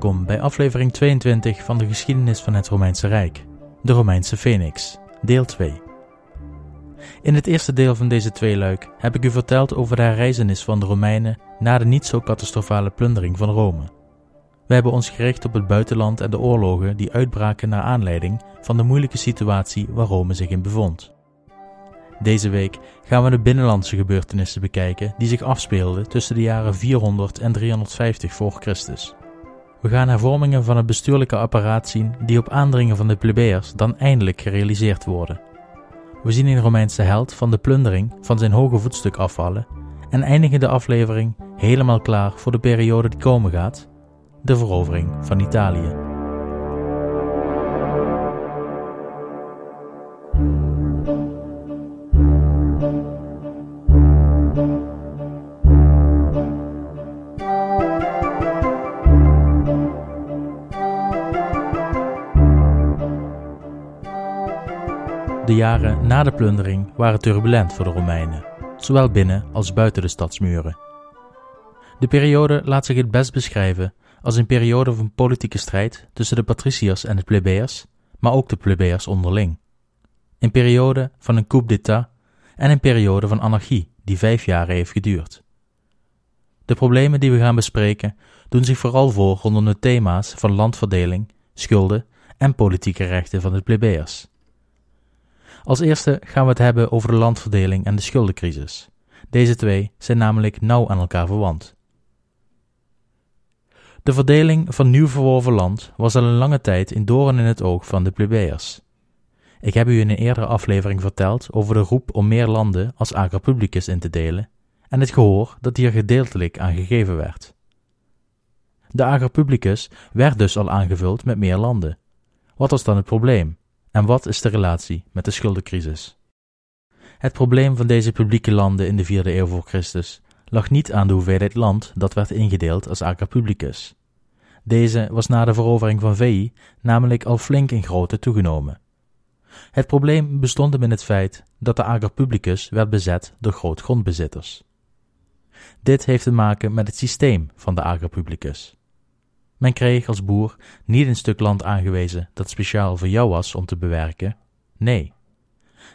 Welkom bij aflevering 22 van de geschiedenis van het Romeinse Rijk, de Romeinse Phoenix, deel 2. In het eerste deel van deze tweeluik heb ik u verteld over de herreizenis van de Romeinen na de niet zo catastrofale plundering van Rome. We hebben ons gericht op het buitenland en de oorlogen die uitbraken naar aanleiding van de moeilijke situatie waar Rome zich in bevond. Deze week gaan we de binnenlandse gebeurtenissen bekijken die zich afspeelden tussen de jaren 400 en 350 voor Christus. We gaan hervormingen van het bestuurlijke apparaat zien die op aandringen van de plebeiers dan eindelijk gerealiseerd worden. We zien een Romeinse held van de plundering van zijn hoge voetstuk afvallen en eindigen de aflevering helemaal klaar voor de periode die komen gaat, de verovering van Italië. Jaren na de plundering waren turbulent voor de Romeinen, zowel binnen als buiten de stadsmuren. De periode laat zich het best beschrijven als een periode van politieke strijd tussen de patriciërs en de plebeiers, maar ook de plebeiers onderling. Een periode van een coup d'état en een periode van anarchie die vijf jaar heeft geduurd. De problemen die we gaan bespreken doen zich vooral voor rondom de thema's van landverdeling, schulden en politieke rechten van de plebeiers. Als eerste gaan we het hebben over de landverdeling en de schuldencrisis. Deze twee zijn namelijk nauw aan elkaar verwant. De verdeling van nieuw verworven land was al een lange tijd in doorn in het oog van de plebeiers. Ik heb u in een eerdere aflevering verteld over de roep om meer landen als ager publicus in te delen en het gehoor dat hier gedeeltelijk aan gegeven werd. De ager publicus werd dus al aangevuld met meer landen. Wat was dan het probleem? En wat is de relatie met de schuldencrisis? Het probleem van deze publieke landen in de vierde eeuw voor Christus lag niet aan de hoeveelheid land dat werd ingedeeld als ager publicus. Deze was na de verovering van Veii namelijk al flink in grootte toegenomen. Het probleem bestond hem in het feit dat de ager publicus werd bezet door grootgrondbezitters. Dit heeft te maken met het systeem van de ager publicus. Men kreeg als boer niet een stuk land aangewezen dat speciaal voor jou was om te bewerken. Nee.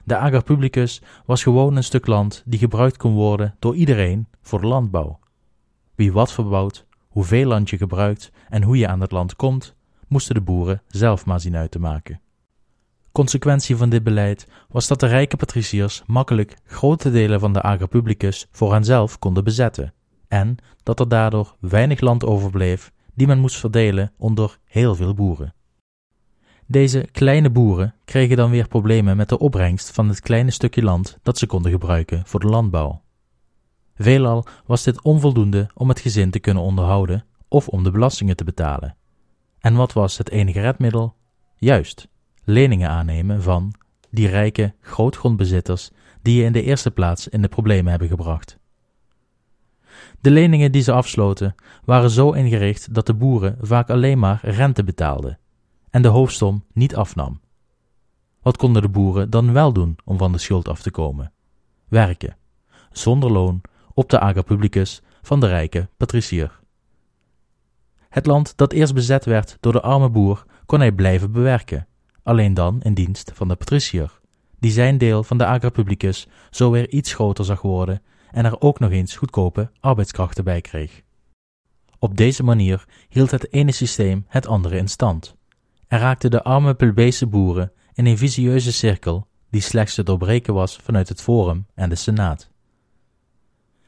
De ager publicus was gewoon een stuk land die gebruikt kon worden door iedereen voor de landbouw. Wie wat verbouwt, hoeveel land je gebruikt en hoe je aan het land komt, moesten de boeren zelf maar zien uit te maken. Consequentie van dit beleid was dat de rijke patriciërs makkelijk grote delen van de ager publicus voor henzelf konden bezetten en dat er daardoor weinig land overbleef die men moest verdelen onder heel veel boeren. Deze kleine boeren kregen dan weer problemen met de opbrengst van het kleine stukje land dat ze konden gebruiken voor de landbouw. Veelal was dit onvoldoende om het gezin te kunnen onderhouden of om de belastingen te betalen. En wat was het enige redmiddel? Juist, leningen aannemen van die rijke grootgrondbezitters die je in de eerste plaats in de problemen hebben gebracht. De leningen die ze afsloten waren zo ingericht dat de boeren vaak alleen maar rente betaalden en de hoofdsom niet afnam. Wat konden de boeren dan wel doen om van de schuld af te komen? Werken, zonder loon, op de ager publicus van de rijke patricier. Het land dat eerst bezet werd door de arme boer kon hij blijven bewerken, alleen dan in dienst van de patricier, die zijn deel van de ager publicus zo weer iets groter zag worden en er ook nog eens goedkope arbeidskrachten bij kreeg. Op deze manier hield het ene systeem het andere in stand en raakten de arme plebejse boeren in een visieuze cirkel die slechts te doorbreken was vanuit het Forum en de Senaat.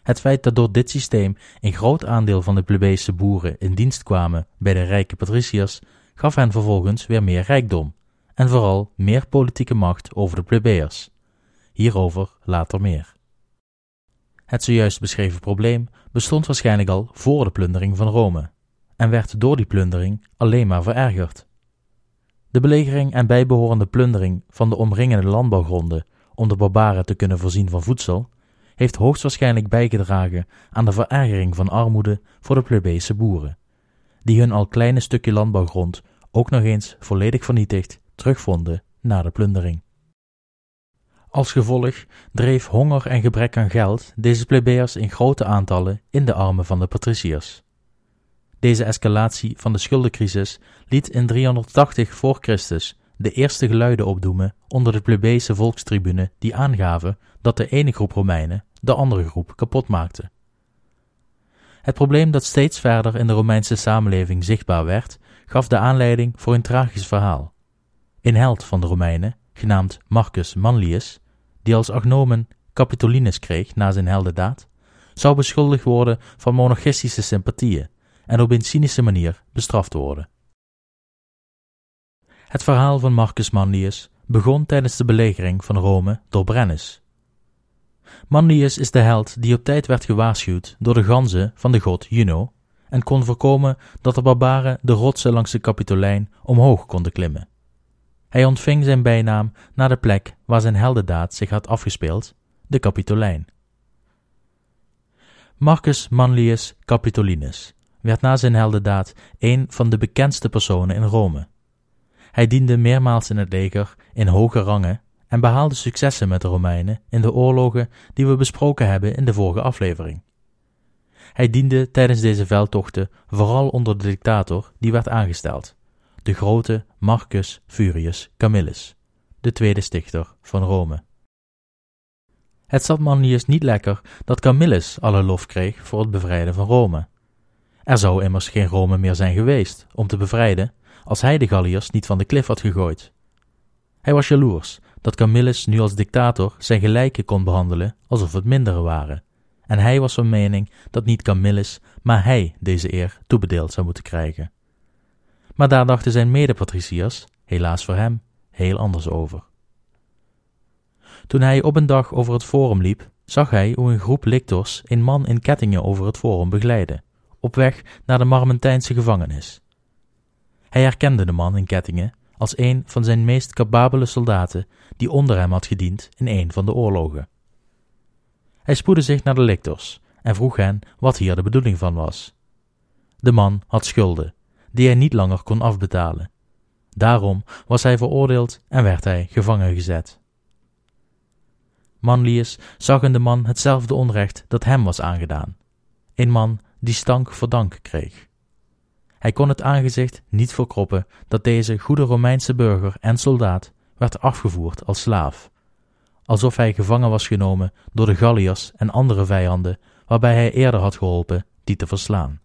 Het feit dat door dit systeem een groot aandeel van de plebejse boeren in dienst kwamen bij de rijke patriciërs, gaf hen vervolgens weer meer rijkdom en vooral meer politieke macht over de plebejers. Hierover later meer. Het zojuist beschreven probleem bestond waarschijnlijk al voor de plundering van Rome en werd door die plundering alleen maar verergerd. De belegering en bijbehorende plundering van de omringende landbouwgronden om de barbaren te kunnen voorzien van voedsel heeft hoogstwaarschijnlijk bijgedragen aan de verergering van armoede voor de plebejse boeren, die hun al kleine stukje landbouwgrond ook nog eens volledig vernietigd terugvonden na de plundering. Als gevolg dreef honger en gebrek aan geld deze plebeiers in grote aantallen in de armen van de patriciërs. Deze escalatie van de schuldencrisis liet in 380 voor Christus de eerste geluiden opdoemen onder de plebejse volkstribune die aangaven dat de ene groep Romeinen de andere groep kapot maakte. Het probleem dat steeds verder in de Romeinse samenleving zichtbaar werd, gaf de aanleiding voor een tragisch verhaal. Een held van de Romeinen, genaamd Marcus Manlius, die als agnomen Capitolinus kreeg na zijn heldendaad, zou beschuldigd worden van monarchistische sympathieën en op een cynische manier bestraft worden. Het verhaal van Marcus Manlius begon tijdens de belegering van Rome door Brennus. Manlius is de held die op tijd werd gewaarschuwd door de ganzen van de god Juno en kon voorkomen dat de barbaren de rotsen langs de Capitolijn omhoog konden klimmen. Hij ontving zijn bijnaam naar de plek waar zijn heldendaad zich had afgespeeld, de Capitolijn. Marcus Manlius Capitolinus werd na zijn heldendaad een van de bekendste personen in Rome. Hij diende meermaals in het leger in hoge rangen en behaalde successen met de Romeinen in de oorlogen die we besproken hebben in de vorige aflevering. Hij diende tijdens deze veldtochten vooral onder de dictator die werd aangesteld, de grote Marcus Furius Camillus, de tweede stichter van Rome. Het zat Manlius niet lekker dat Camillus alle lof kreeg voor het bevrijden van Rome. Er zou immers geen Rome meer zijn geweest om te bevrijden als hij de Galliërs niet van de klif had gegooid. Hij was jaloers dat Camillus nu als dictator zijn gelijken kon behandelen alsof het mindere waren, en hij was van mening dat niet Camillus, maar hij deze eer toebedeeld zou moeten krijgen. Maar daar dachten zijn medepatriciërs, helaas voor hem, heel anders over. Toen hij op een dag over het forum liep, zag hij hoe een groep lictors een man in kettingen over het forum begeleidde, op weg naar de Marmentijnse gevangenis. Hij herkende de man in kettingen als een van zijn meest capabele soldaten die onder hem had gediend in een van de oorlogen. Hij spoedde zich naar de lictors en vroeg hen wat hier de bedoeling van was. De man had schulden, die hij niet langer kon afbetalen. Daarom was hij veroordeeld en werd hij gevangen gezet. Manlius zag in de man hetzelfde onrecht dat hem was aangedaan. Een man die stank voor dank kreeg. Hij kon het aangezicht niet verkroppen dat deze goede Romeinse burger en soldaat werd afgevoerd als slaaf, alsof hij gevangen was genomen door de Galliërs en andere vijanden waarbij hij eerder had geholpen die te verslaan.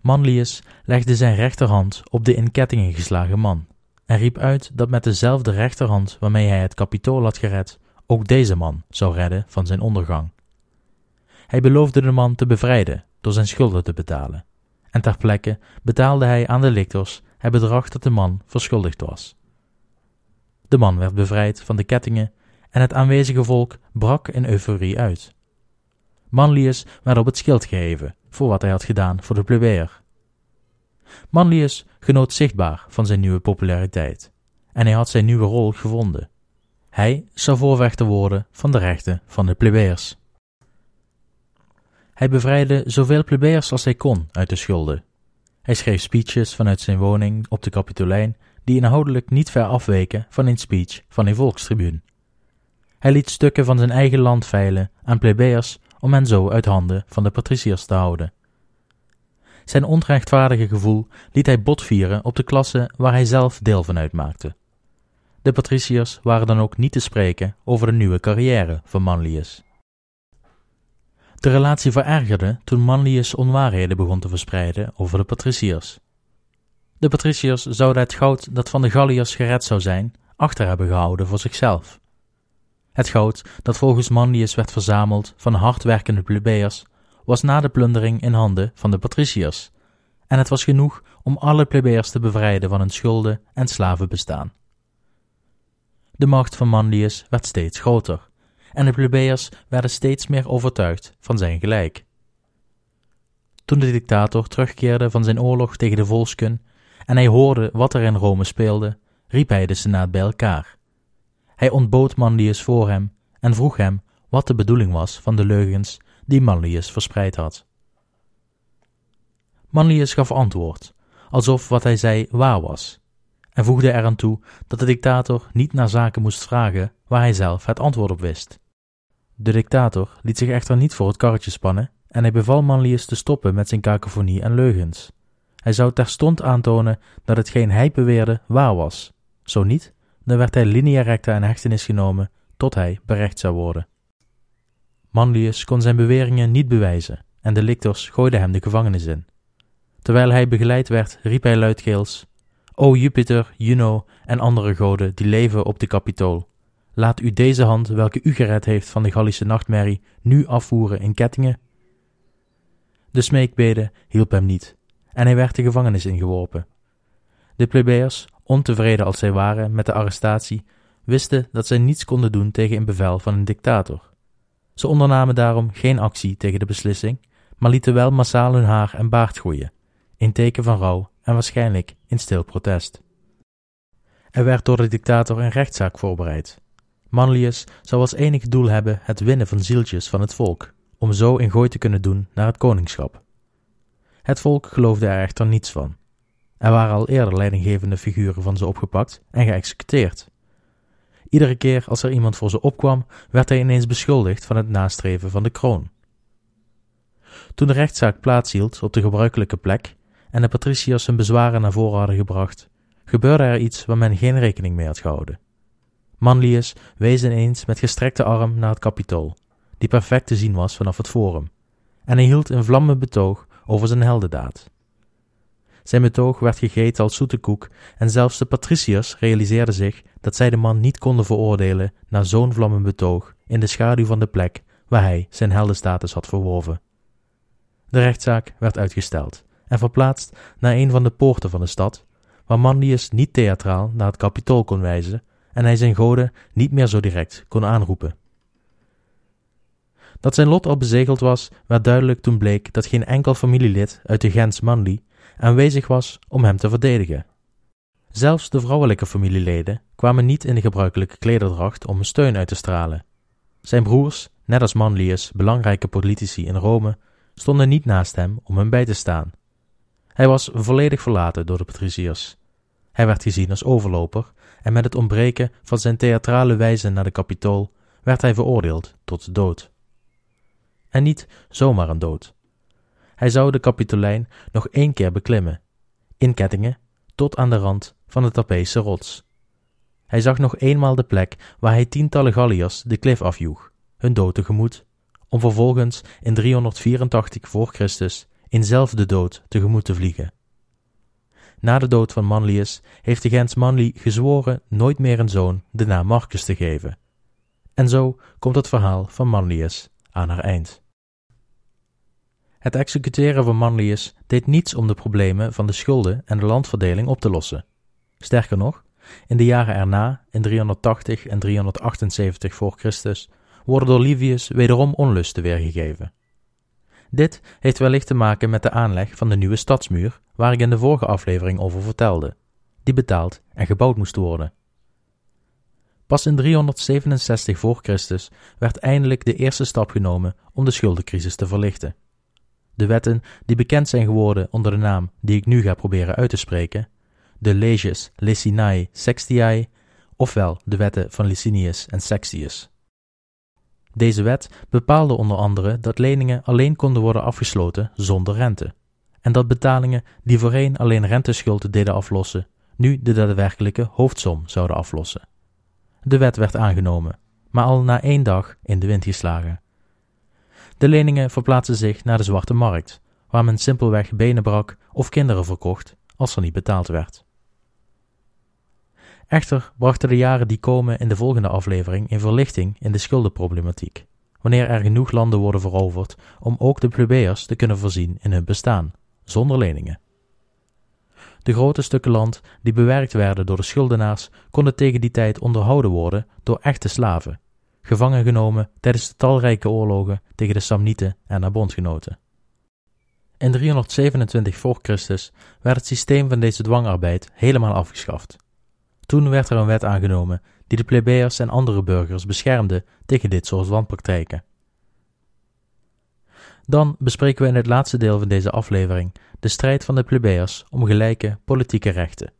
Manlius legde zijn rechterhand op de in kettingen geslagen man en riep uit dat met dezelfde rechterhand waarmee hij het kapitool had gered, ook deze man zou redden van zijn ondergang. Hij beloofde de man te bevrijden door zijn schulden te betalen, en ter plekke betaalde hij aan de lictors het bedrag dat de man verschuldigd was. De man werd bevrijd van de kettingen en het aanwezige volk brak in euforie uit. Manlius werd op het schild geheven voor wat hij had gedaan voor de plebeier. Manlius genoot zichtbaar van zijn nieuwe populariteit en hij had zijn nieuwe rol gevonden. Hij zou voorvechter worden van de rechten van de plebeiers. Hij bevrijdde zoveel plebeiers als hij kon uit de schulden. Hij schreef speeches vanuit zijn woning op de Capitolijn die inhoudelijk niet ver afweken van een speech van een volkstribuun. Hij liet stukken van zijn eigen land veilen aan plebeiers om hen zo uit handen van de patriciërs te houden. Zijn onrechtvaardige gevoel liet hij botvieren op de klasse waar hij zelf deel van uitmaakte. De patriciërs waren dan ook niet te spreken over de nieuwe carrière van Manlius. De relatie verergerde toen Manlius onwaarheden begon te verspreiden over de patriciërs. De patriciërs zouden het goud dat van de Galliërs gered zou zijn, achter hebben gehouden voor zichzelf. Het goud dat volgens Manlius werd verzameld van hardwerkende plebeiers, was na de plundering in handen van de patriciërs, en het was genoeg om alle plebeiers te bevrijden van hun schulden en slavenbestaan. De macht van Manlius werd steeds groter, en de plebeiers werden steeds meer overtuigd van zijn gelijk. Toen de dictator terugkeerde van zijn oorlog tegen de volksken en hij hoorde wat er in Rome speelde, riep hij de senaat bij elkaar. Hij ontbood Manlius voor hem en vroeg hem wat de bedoeling was van de leugens die Manlius verspreid had. Manlius gaf antwoord, alsof wat hij zei waar was, en voegde eraan toe dat de dictator niet naar zaken moest vragen waar hij zelf het antwoord op wist. De dictator liet zich echter niet voor het karretje spannen en hij beval Manlius te stoppen met zijn kakofonie en leugens. Hij zou terstond aantonen dat hetgeen hij beweerde waar was. Zo niet, dan werd hij linea recta in hechtenis genomen tot hij berecht zou worden. Manlius kon zijn beweringen niet bewijzen en de lictors gooiden hem de gevangenis in. Terwijl hij begeleid werd, riep hij luidkeels: O Jupiter, Juno en andere goden die leven op de Capitool, laat u deze hand, welke u gered heeft van de Gallische nachtmerrie, nu afvoeren in kettingen? De smeekbede hielp hem niet, en hij werd de gevangenis ingeworpen. De plebeiers, ontevreden als zij waren met de arrestatie, wisten dat zij niets konden doen tegen een bevel van een dictator. Ze ondernamen daarom geen actie tegen de beslissing, maar lieten wel massaal hun haar en baard groeien, in teken van rouw en waarschijnlijk in stil protest. Er werd door de dictator een rechtszaak voorbereid. Manlius zou als enig doel hebben het winnen van zieltjes van het volk, om zo een gooi te kunnen doen naar het koningschap. Het volk geloofde er echter niets van. Er waren al eerder leidinggevende figuren van ze opgepakt en geëxecuteerd. Iedere keer als er iemand voor ze opkwam, werd hij ineens beschuldigd van het nastreven van de kroon. Toen de rechtszaak plaatshield op de gebruikelijke plek en de patriciërs hun bezwaren naar voren hadden gebracht, gebeurde er iets waar men geen rekening mee had gehouden. Manlius wees ineens met gestrekte arm naar het kapitool, die perfect te zien was vanaf het forum, en hij hield een vlammend betoog over zijn heldendaad. Zijn betoog werd gegeten als zoete koek en zelfs de patriciërs realiseerden zich dat zij de man niet konden veroordelen naar zo'n vlammend betoog in de schaduw van de plek waar hij zijn heldenstatus had verworven. De rechtszaak werd uitgesteld en verplaatst naar een van de poorten van de stad, waar Manlius niet theatraal naar het kapitool kon wijzen en hij zijn goden niet meer zo direct kon aanroepen. Dat zijn lot al bezegeld was, werd duidelijk toen bleek dat geen enkel familielid uit de gens Manli aanwezig was om hem te verdedigen. Zelfs de vrouwelijke familieleden kwamen niet in de gebruikelijke klederdracht om een steun uit te stralen. Zijn broers, net als Manlius, belangrijke politici in Rome, stonden niet naast hem om hem bij te staan. Hij was volledig verlaten door de patriciërs. Hij werd gezien als overloper en met het ontbreken van zijn theatrale wijze naar de kapitool werd hij veroordeeld tot de dood. En niet zomaar een dood. Hij zou de kapitolijn nog één keer beklimmen, in kettingen, tot aan de rand van de Tapese rots. Hij zag nog eenmaal de plek waar hij tientallen Galliërs de klif afjoeg, hun dood tegemoet, om vervolgens in 384 voor Christus in zelfde dood tegemoet te vliegen. Na de dood van Manlius heeft de gens Manli gezworen nooit meer een zoon de naam Marcus te geven. En zo komt het verhaal van Manlius aan haar eind. Het executeren van Manlius deed niets om de problemen van de schulden en de landverdeling op te lossen. Sterker nog, in de jaren erna, in 380 en 378 voor Christus, worden door Livius wederom onlusten weergegeven. Dit heeft wellicht te maken met de aanleg van de nieuwe stadsmuur, waar ik in de vorige aflevering over vertelde, die betaald en gebouwd moest worden. Pas in 367 voor Christus werd eindelijk de eerste stap genomen om de schuldencrisis te verlichten. De wetten die bekend zijn geworden onder de naam die ik nu ga proberen uit te spreken, de Leges Licinae Sextiae, ofwel de wetten van Licinius en Sextius. Deze wet bepaalde onder andere dat leningen alleen konden worden afgesloten zonder rente, en dat betalingen die voorheen alleen renteschulden deden aflossen, nu de daadwerkelijke hoofdsom zouden aflossen. De wet werd aangenomen, maar al na één dag in de wind geslagen. De leningen verplaatsten zich naar de zwarte markt, waar men simpelweg benen brak of kinderen verkocht als er niet betaald werd. Echter brachten de jaren die komen in de volgende aflevering in verlichting in de schuldenproblematiek, wanneer er genoeg landen worden veroverd om ook de plebeiers te kunnen voorzien in hun bestaan, zonder leningen. De grote stukken land die bewerkt werden door de schuldenaars konden tegen die tijd onderhouden worden door echte slaven, gevangen genomen tijdens de talrijke oorlogen tegen de Samnieten en haar bondgenoten. In 327 voor Christus werd het systeem van deze dwangarbeid helemaal afgeschaft toen werd er een wet aangenomen die de plebeiers en andere burgers beschermde tegen dit soort wanpraktijken. Dan bespreken we in het laatste deel van deze aflevering de strijd van de plebeiers om gelijke politieke rechten.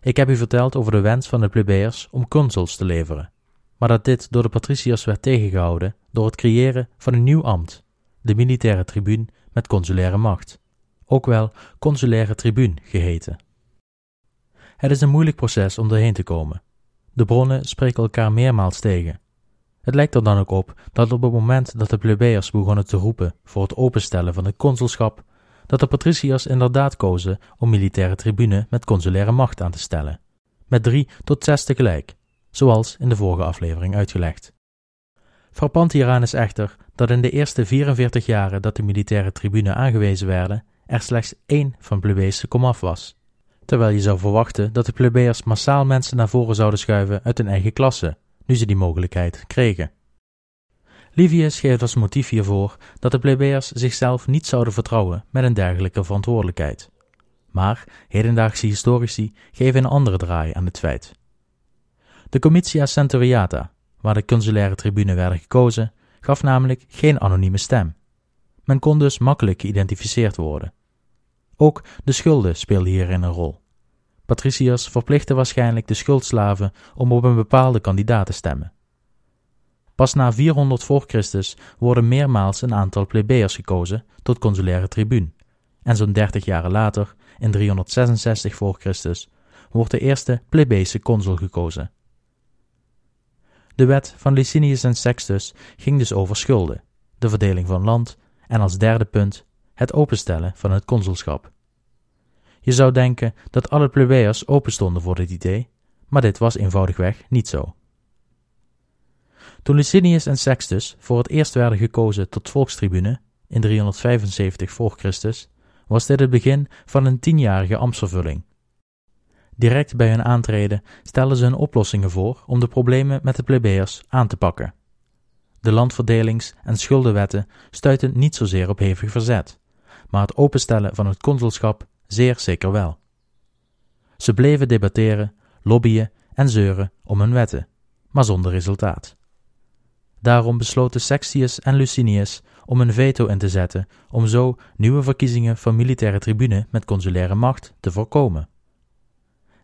Ik heb u verteld over de wens van de plebeiers om consuls te leveren, maar dat dit door de patriciërs werd tegengehouden door het creëren van een nieuw ambt, de militaire tribuun met consulaire macht, ook wel consulaire tribuun geheten. Het is een moeilijk proces om doorheen te komen. De bronnen spreken elkaar meermaals tegen. Het lijkt er dan ook op dat op het moment dat de plebeiers begonnen te roepen voor het openstellen van het consulschap, dat de patriciërs inderdaad kozen om militaire tribune met consulaire macht aan te stellen, met drie tot zes tegelijk, zoals in de vorige aflevering uitgelegd. Frappant hieraan is echter dat in de eerste 44 jaren dat de militaire tribune aangewezen werden, er slechts één van plebeiers komaf was, terwijl je zou verwachten dat de plebeiers massaal mensen naar voren zouden schuiven uit hun eigen klasse, nu ze die mogelijkheid kregen. Livius geeft als motief hiervoor dat de plebeiers zichzelf niet zouden vertrouwen met een dergelijke verantwoordelijkheid. Maar hedendaagse historici geven een andere draai aan het feit. De Comitia Centuriata, waar de consulaire tribune werden gekozen, gaf namelijk geen anonieme stem. Men kon dus makkelijk geïdentificeerd worden. Ook de schulden speelden hierin een rol. Patriciërs verplichten waarschijnlijk de schuldslaven om op een bepaalde kandidaat te stemmen. Pas na 400 voor Christus worden meermaals een aantal plebeiers gekozen tot consulaire tribuun, en zo'n 30 jaren later, in 366 voor Christus, wordt de eerste plebeese consul gekozen. De wet van Licinius en Sextus ging dus over schulden, de verdeling van land en als derde punt het openstellen van het consulschap. Je zou denken dat alle plebeiers openstonden voor dit idee, maar dit was eenvoudigweg niet zo. Toen Licinius en Sextus voor het eerst werden gekozen tot volkstribune in 375 voor Christus, was dit het begin van een tienjarige ambtsvervulling. Direct bij hun aantreden stelden ze hun oplossingen voor om de problemen met de plebeiers aan te pakken. De landverdelings- en schuldenwetten stuitten niet zozeer op hevig verzet, maar het openstellen van het consulschap zeer zeker wel. Ze bleven debatteren, lobbyen en zeuren om hun wetten, maar zonder resultaat. Daarom besloten Sextius en Licinius om een veto in te zetten om zo nieuwe verkiezingen van militaire tribune met consulaire macht te voorkomen.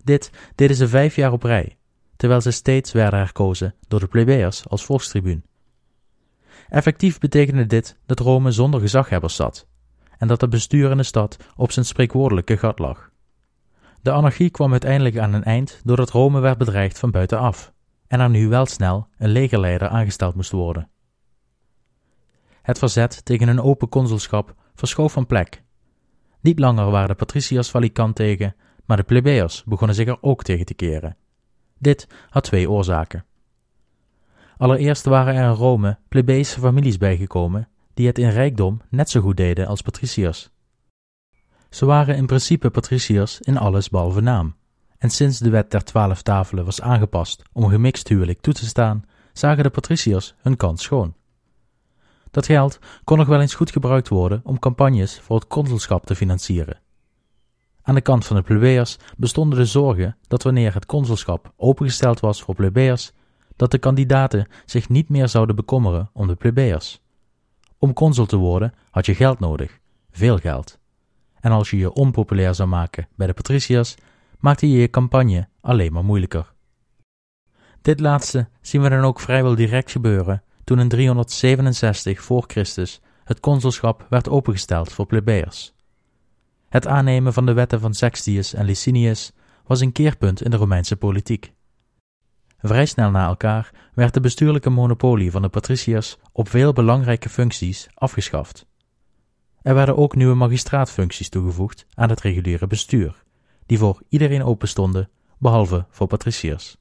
Dit deden ze vijf jaar op rij, terwijl ze steeds werden herkozen door de plebeiers als volkstribuun. Effectief betekende dit dat Rome zonder gezaghebbers zat en dat het bestuur in de stad op zijn spreekwoordelijke gat lag. De anarchie kwam uiteindelijk aan een eind doordat Rome werd bedreigd van buitenaf en er nu wel snel een legerleider aangesteld moest worden. Het verzet tegen een open consulschap verschoof van plek. Niet langer waren de patriciërs valikant tegen, maar de plebeiers begonnen zich er ook tegen te keren. Dit had twee oorzaken. Allereerst waren er in Rome plebeïsche families bijgekomen die het in rijkdom net zo goed deden als patriciërs. Ze waren in principe patriciërs in alles behalve naam. En sinds de wet der twaalf tafelen was aangepast om gemixt huwelijk toe te staan, zagen de patriciërs hun kans schoon. Dat geld kon nog wel eens goed gebruikt worden om campagnes voor het consulschap te financieren. Aan de kant van de plebeiers bestonden de zorgen dat wanneer het consulschap opengesteld was voor plebeiers, dat de kandidaten zich niet meer zouden bekommeren om de plebeiers. Om consul te worden had je geld nodig, veel geld. En als je je onpopulair zou maken bij de patriciërs, maakte je je campagne alleen maar moeilijker. Dit laatste zien we dan ook vrijwel direct gebeuren toen in 367 voor Christus het consulschap werd opengesteld voor plebeiers. Het aannemen van de wetten van Sextius en Licinius was een keerpunt in de Romeinse politiek. Vrij snel na elkaar werd de bestuurlijke monopolie van de patriciërs op veel belangrijke functies afgeschaft. Er werden ook nieuwe magistraatfuncties toegevoegd aan het reguliere bestuur, die voor iedereen openstonden, behalve voor patriciërs.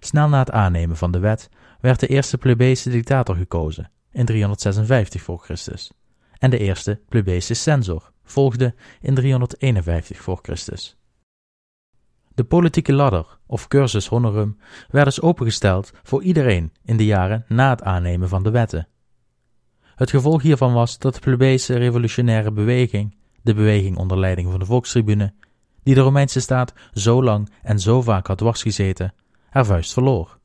Snel na het aannemen van de wet werd de eerste plebejse dictator gekozen in 356 voor Christus en de eerste plebejse censor volgde in 351 voor Christus. De politieke ladder, of cursus honorum, werd dus opengesteld voor iedereen in de jaren na het aannemen van de wetten. Het gevolg hiervan was dat de plebejse revolutionaire beweging, de beweging onder leiding van de volkstribune, die de Romeinse staat zo lang en zo vaak had dwarsgezeten, haar vuist verloor.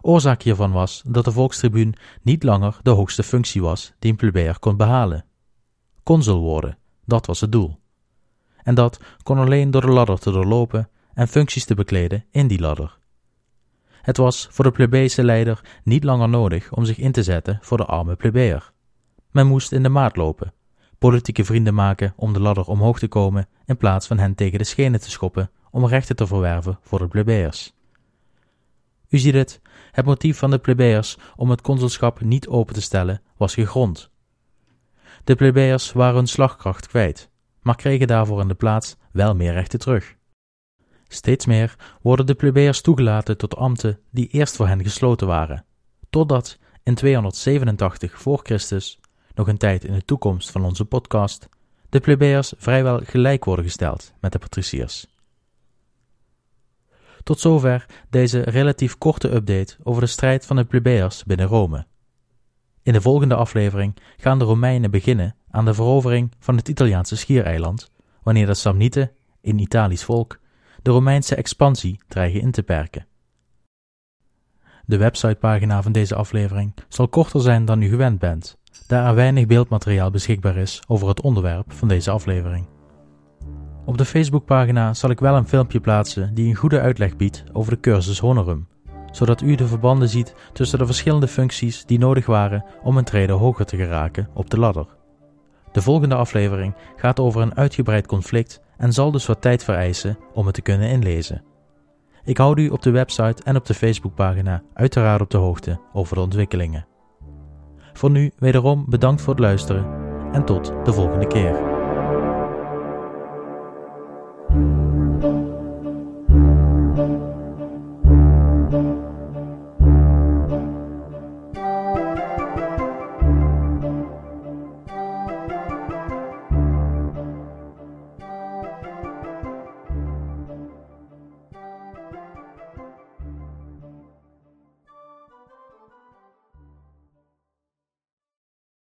Oorzaak hiervan was dat de volkstribuun niet langer de hoogste functie was die een plebejer kon behalen. Consul worden, dat was het doel en dat kon alleen door de ladder te doorlopen en functies te bekleden in die ladder. Het was voor de plebejse leider niet langer nodig om zich in te zetten voor de arme plebejer. Men moest in de maat lopen, politieke vrienden maken om de ladder omhoog te komen, in plaats van hen tegen de schenen te schoppen om rechten te verwerven voor de plebejers. U ziet het, het motief van de plebejers om het consulschap niet open te stellen was gegrond. De plebejers waren hun slagkracht kwijt, maar kregen daarvoor in de plaats wel meer rechten terug. Steeds meer worden de plebejers toegelaten tot ambten die eerst voor hen gesloten waren, totdat in 287 voor Christus, nog een tijd in de toekomst van onze podcast, de plebejers vrijwel gelijk worden gesteld met de patriciërs. Tot zover deze relatief korte update over de strijd van de plebejers binnen Rome. In de volgende aflevering gaan de Romeinen beginnen aan de verovering van het Italiaanse schiereiland, wanneer de Samnieten, in Italisch volk, de Romeinse expansie dreigen in te perken. De websitepagina van deze aflevering zal korter zijn dan u gewend bent, daar er weinig beeldmateriaal beschikbaar is over het onderwerp van deze aflevering. Op de Facebookpagina zal ik wel een filmpje plaatsen die een goede uitleg biedt over de cursus Honorum, zodat u de verbanden ziet tussen de verschillende functies die nodig waren om een trede hoger te geraken op de ladder. De volgende aflevering gaat over een uitgebreid conflict en zal dus wat tijd vereisen om het te kunnen inlezen. Ik houd u op de website en op de Facebookpagina uiteraard op de hoogte over de ontwikkelingen. Voor nu wederom bedankt voor het luisteren en tot de volgende keer.